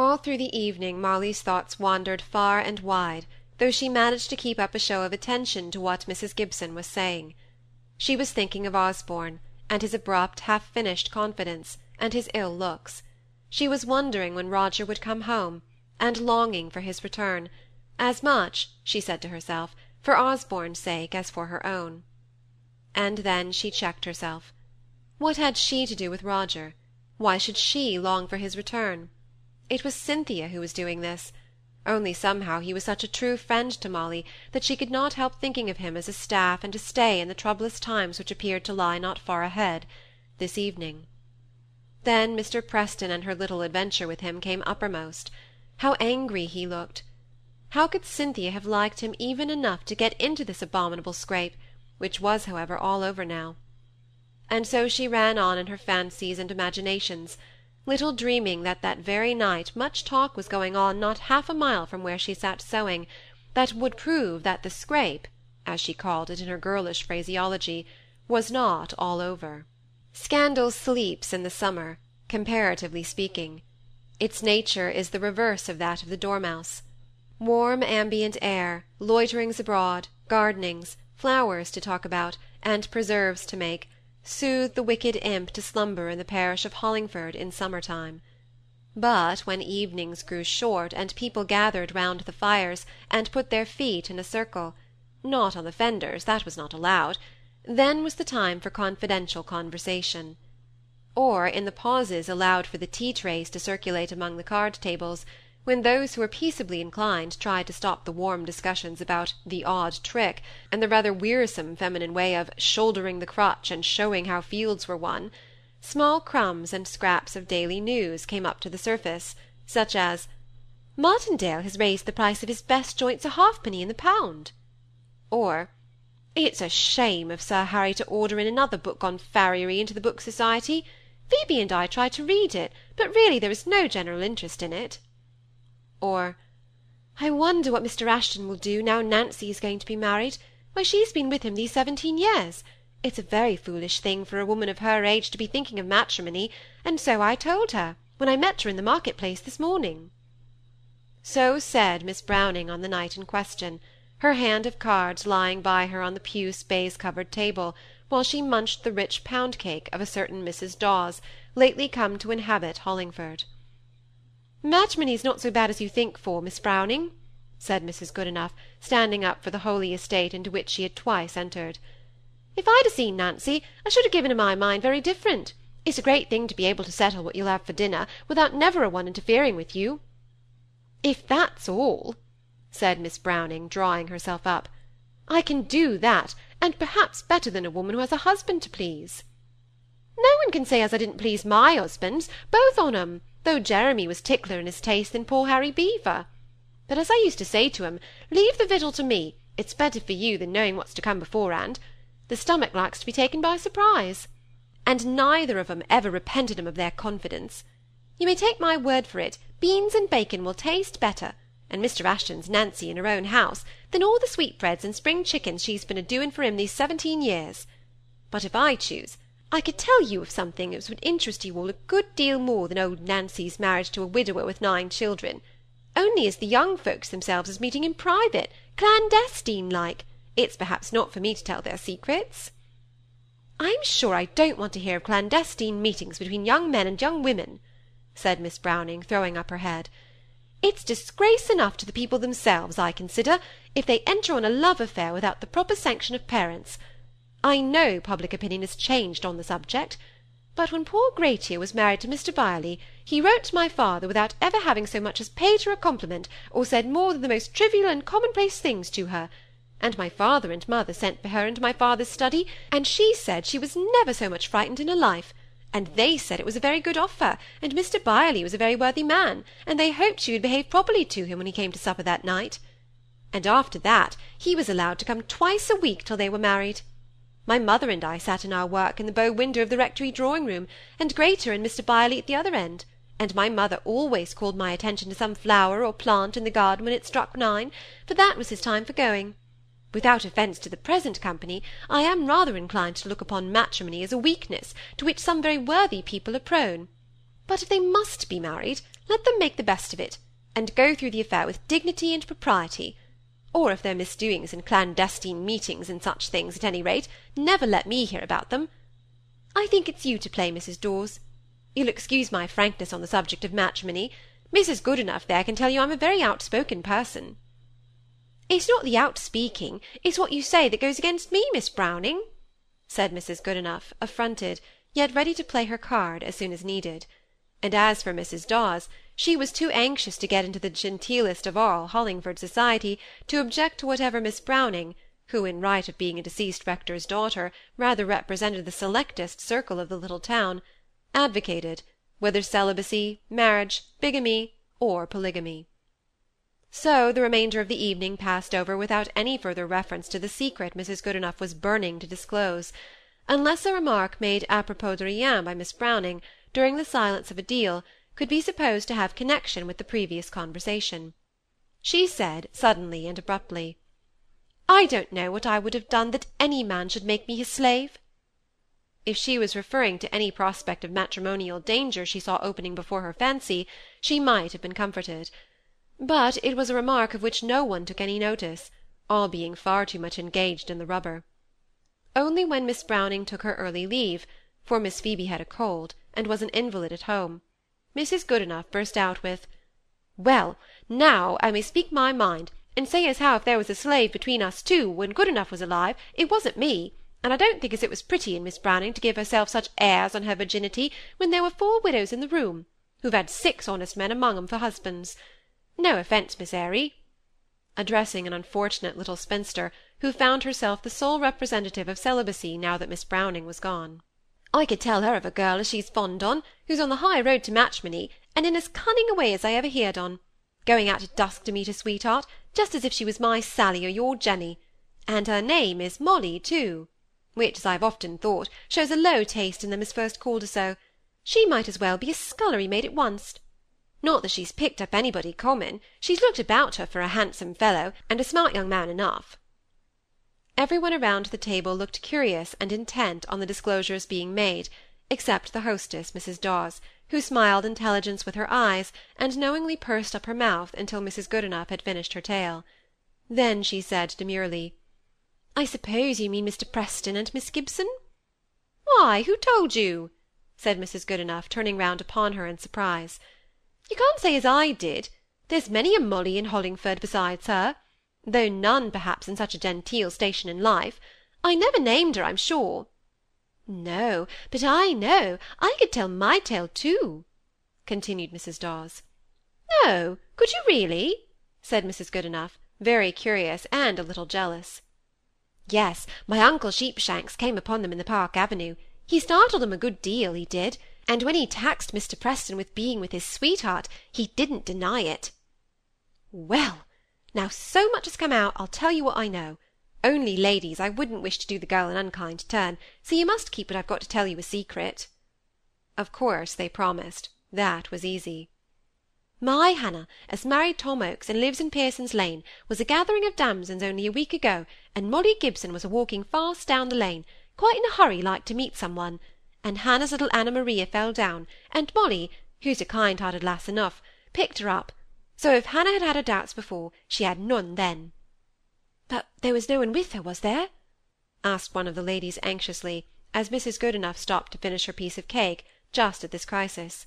All through the evening Molly's thoughts wandered far and wide, though she managed to keep up a show of attention to what Mrs. Gibson was saying. She was thinking of Osborne, and his abrupt, half finished confidence, and his ill looks. She was wondering when Roger would come home, and longing for his return, as much, she said to herself, for Osborne's sake as for her own. And then she checked herself. What had she to do with Roger? Why should she long for his return? It was Cynthia who was doing this only somehow he was such a true friend to Molly that she could not help thinking of him as a staff and a stay in the troublous times which appeared to lie not far ahead this evening. Then Mr. Preston and her little adventure with him came uppermost. How angry he looked! How could Cynthia have liked him even enough to get into this abominable scrape, which was, however, all over now? And so she ran on in her fancies and imaginations little dreaming that that very night much talk was going on not half a mile from where she sat sewing, that would prove that the scrape, as she called it in her girlish phraseology, was not all over. Scandal sleeps in the summer, comparatively speaking. Its nature is the reverse of that of the dormouse. Warm ambient air, loiterings abroad, gardenings, flowers to talk about, and preserves to make, soothed the wicked imp to slumber in the parish of Hollingford in summer time. But when evenings grew short, and people gathered round the fires, and put their feet in a circle, not on the fenders, that was not allowed, then was the time for confidential conversation. Or in the pauses allowed for the tea trays to circulate among the card tables, when those who were peaceably inclined tried to stop the warm discussions about the odd trick, and the rather wearisome feminine way of shouldering the crutch and showing how fields were won, small crumbs and scraps of daily news came up to the surface, such as Martindale has raised the price of his best joints a halfpenny in the pound, or It's a shame of Sir Harry to order in another book on farriery into the Book Society. Phoebe and I tried to read it, but really there is no general interest in it or I wonder what Mr. Ashton will do now Nancy is going to be married. Why, she's been with him these seventeen years. It's a very foolish thing for a woman of her age to be thinking of matrimony, and so I told her, when I met her in the market-place this morning. So said Miss Browning on the night in question, her hand of cards lying by her on the puce baize-covered table, while she munched the rich pound-cake of a certain Mrs. Dawes, lately come to inhabit Hollingford. Matrimony's not so bad as you think for, Miss Browning," said Mrs. Goodenough, standing up for the holy estate into which she had twice entered. "If I'd a seen Nancy, I should have given her my mind very different. It's a great thing to be able to settle what you'll have for dinner, without never a one interfering with you." "If that's all," said Miss Browning, drawing herself up, "I can do that, and perhaps better than a woman who has a husband to please." "No one can say as I didn't please my husbands, both on 'em though Jeremy was tickler in his taste than poor Harry Beaver. But as I used to say to him, leave the victual to me, it's better for you than knowing what's to come beforehand. The stomach likes to be taken by surprise. And neither of 'em ever repented 'em of their confidence. You may take my word for it, beans and bacon will taste better, and Mr. Ashton's Nancy in her own house, than all the sweetbreads and spring chickens she's been a doing for him these seventeen years. But if I choose, I could tell you of something as would interest you all a good deal more than old Nancy's marriage to a widower with nine children; only as the young folks themselves is meeting in private, clandestine like, it's perhaps not for me to tell their secrets." "I'm sure I don't want to hear of clandestine meetings between young men and young women," said Miss Browning, throwing up her head. "It's disgrace enough to the people themselves, I consider, if they enter on a love affair without the proper sanction of parents. I know public opinion has changed on the subject, but when poor Gratia was married to Mr. Byerley, he wrote to my father without ever having so much as paid her a compliment, or said more than the most trivial and commonplace things to her; and my father and mother sent for her into my father's study, and she said she was never so much frightened in her life; and they said it was a very good offer, and Mr. Byerley was a very worthy man, and they hoped she would behave properly to him when he came to supper that night. And after that he was allowed to come twice a week till they were married. My mother and I sat in our work in the bow window of the rectory drawing-room, and Gratia and Mr. Byerley at the other end, and my mother always called my attention to some flower or plant in the garden when it struck nine, for that was his time for going. Without offence to the present company, I am rather inclined to look upon matrimony as a weakness, to which some very worthy people are prone. But if they must be married, let them make the best of it, and go through the affair with dignity and propriety. Or if they're misdoings and clandestine meetings and such things, at any rate, never let me hear about them. I think it's you to play, Mrs. Dawes. You'll excuse my frankness on the subject of matrimony. Mrs. Goodenough there can tell you I'm a very outspoken person. It's not the outspeaking, it's what you say that goes against me, Miss Browning, said Mrs. Goodenough, affronted, yet ready to play her card as soon as needed. And as for Mrs. Dawes, she was too anxious to get into the genteelest of all Hollingford society to object to whatever Miss Browning, who in right of being a deceased rector's daughter rather represented the selectest circle of the little town, advocated, whether celibacy, marriage, bigamy, or polygamy. So the remainder of the evening passed over without any further reference to the secret Mrs. Goodenough was burning to disclose, unless a remark made a propos de rien by Miss Browning, during the silence of a deal, could be supposed to have connection with the previous conversation. She said, suddenly and abruptly, I don't know what I would have done that any man should make me his slave. If she was referring to any prospect of matrimonial danger she saw opening before her fancy, she might have been comforted. But it was a remark of which no one took any notice, all being far too much engaged in the rubber. Only when Miss Browning took her early leave, for Miss Phoebe had a cold, and was an invalid at home, Mrs. Goodenough burst out with, "Well, now I may speak my mind, and say as how if there was a slave between us two when Goodenough was alive, it wasn't me and I don't think as it was pretty in Miss Browning to give herself such airs on her virginity when there were four widows in the room, who've had six honest men among 'em for husbands. No offence, Miss Airy," addressing an unfortunate little spinster, who found herself the sole representative of celibacy now that Miss Browning was gone. I could tell her of a girl as she's fond on, who's on the high road to matrimony, and in as cunning a way as I ever heerd on, going out at dusk to meet her sweetheart, just as if she was my Sally or your Jenny, and her name is Molly, too which, as I've often thought, shows a low taste in them as first called her so. She might as well be a scullery maid at once. Not that she's picked up anybody common, she's looked about her for a handsome fellow, and a smart young man enough. Every one around the table looked curious and intent on the disclosures being made, except the hostess, Mrs. Dawes, who smiled intelligence with her eyes, and knowingly pursed up her mouth until Mrs. Goodenough had finished her tale. Then she said demurely, I suppose you mean Mr. Preston and Miss Gibson? Why, who told you? said Mrs. Goodenough, turning round upon her in surprise. You can't say as I did. There's many a Molly in Hollingford besides her, though none perhaps in such a genteel station in life. I never named her, I'm sure. No, but I know. I could tell my tale too, continued Mrs. Dawes. No, could you really? said Mrs. Goodenough, very curious and a little jealous. Yes, my uncle Sheepshanks came upon them in the Park Avenue. He startled them a good deal, he did, and when he taxed Mr. Preston with being with his sweetheart, he didn't deny it. Well, now so much has come out, I'll tell you what I know. Only, ladies, I wouldn't wish to do the girl an unkind turn, so you must keep what I've got to tell you a secret. Of course they promised. That was easy. My Hannah, as married Tom Oakes and lives in Pearson's Lane, was a gathering of damsons only a week ago, and Molly Gibson was a walking fast down the lane, quite in a hurry like to meet some one, and Hannah's little Anna Maria fell down, and Molly, who's a kind-hearted lass enough, picked her up. So if Hannah had had her doubts before, she had none then. But there was no one with her, was there? asked one of the ladies anxiously, as Mrs. Goodenough stopped to finish her piece of cake, just at this crisis.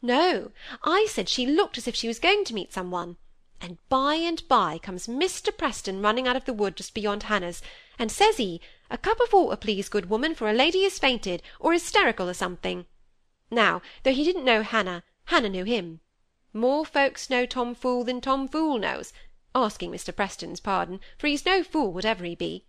No, I said she looked as if she was going to meet some one, and by and by comes Mr. Preston running out of the wood just beyond Hannah's, and says he, a cup of water, please, good woman, for a lady has fainted, or hysterical or something. Now, though he didn't know Hannah, Hannah knew him. More folks know Tom Fool than Tom Fool knows, asking Mr. Preston's pardon, for he's no fool, whatever he be.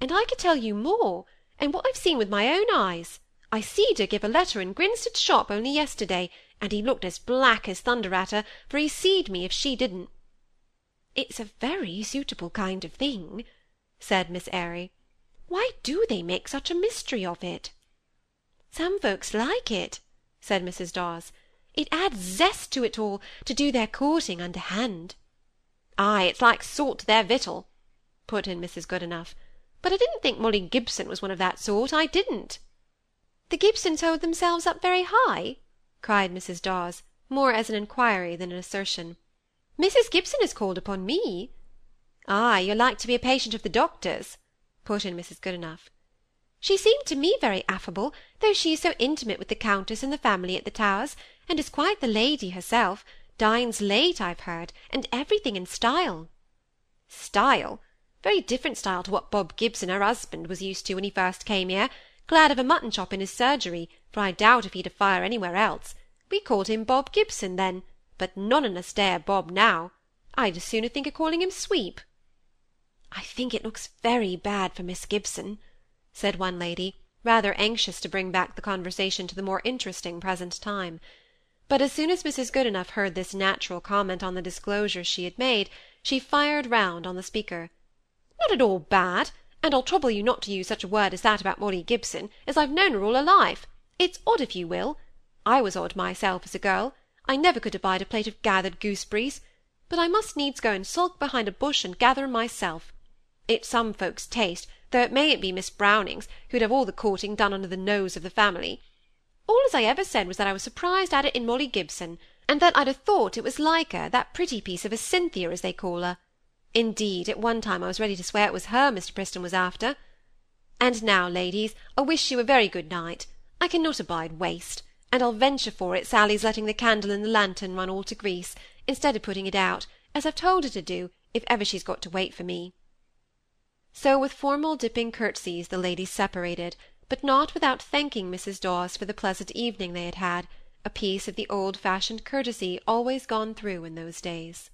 And I could tell you more, and what I've seen with my own eyes. I seed her give a letter in Grinstead's shop only yesterday, and he looked as black as thunder at her, for he seed me if she didn't. It's a very suitable kind of thing, said Miss Airy. Why do they make such a mystery of it? Some folks like it, said Mrs. Dawes. It adds zest to it all, to do their courting underhand. Ay, it's like salt to their victual, put in Mrs. Goodenough. But I didn't think Molly Gibson was one of that sort, I didn't. The Gibsons hold themselves up very high? cried Mrs. Dawes, more as an inquiry than an assertion. Mrs. Gibson has called upon me. Ah, you're like to be a patient of the doctor's, put in Mrs. Goodenough. She seemed to me very affable, though she is so intimate with the Countess and the family at the Towers, and is quite the lady herself, dines late, I've heard, and everything in style. Style! Very different style to what Bob Gibson, her husband, was used to when he first came here, glad of a mutton chop in his surgery, for I doubt if he'd a fire anywhere else. We called him Bob Gibson then, but none on us dare Bob now. I'd as sooner think of calling him Sweep. I think it looks very bad for Miss Gibson, said one lady, rather anxious to bring back the conversation to the more interesting present time. But as soon as Mrs. Goodenough heard this natural comment on the disclosures she had made, she fired round on the speaker. Not at all bad, and I'll trouble you not to use such a word as that about Molly Gibson, as I've known her all her life. It's odd if you will. I was odd myself as a girl. I never could abide a plate of gathered gooseberries, but I must needs go and sulk behind a bush and gather 'em myself. It's some folks' taste, though it mayn't be Miss Browning's, who'd have all the courting done under the nose of the family. All as I ever said was that I was surprised at it in Molly Gibson, and that I'd have thought it was like her, that pretty piece of a Cynthia, as they call her. Indeed, at one time I was ready to swear it was her Mr. Preston was after. And now, ladies, I wish you a very good night. I cannot abide waste, and I'll venture for it Sally's letting the candle in the lantern run all to grease, instead of putting it out, as I've told her to do, if ever she's got to wait for me. So with formal dipping curtsies the ladies separated, but not without thanking Mrs. Dawes for the pleasant evening they had had, a piece of the old-fashioned courtesy always gone through in those days.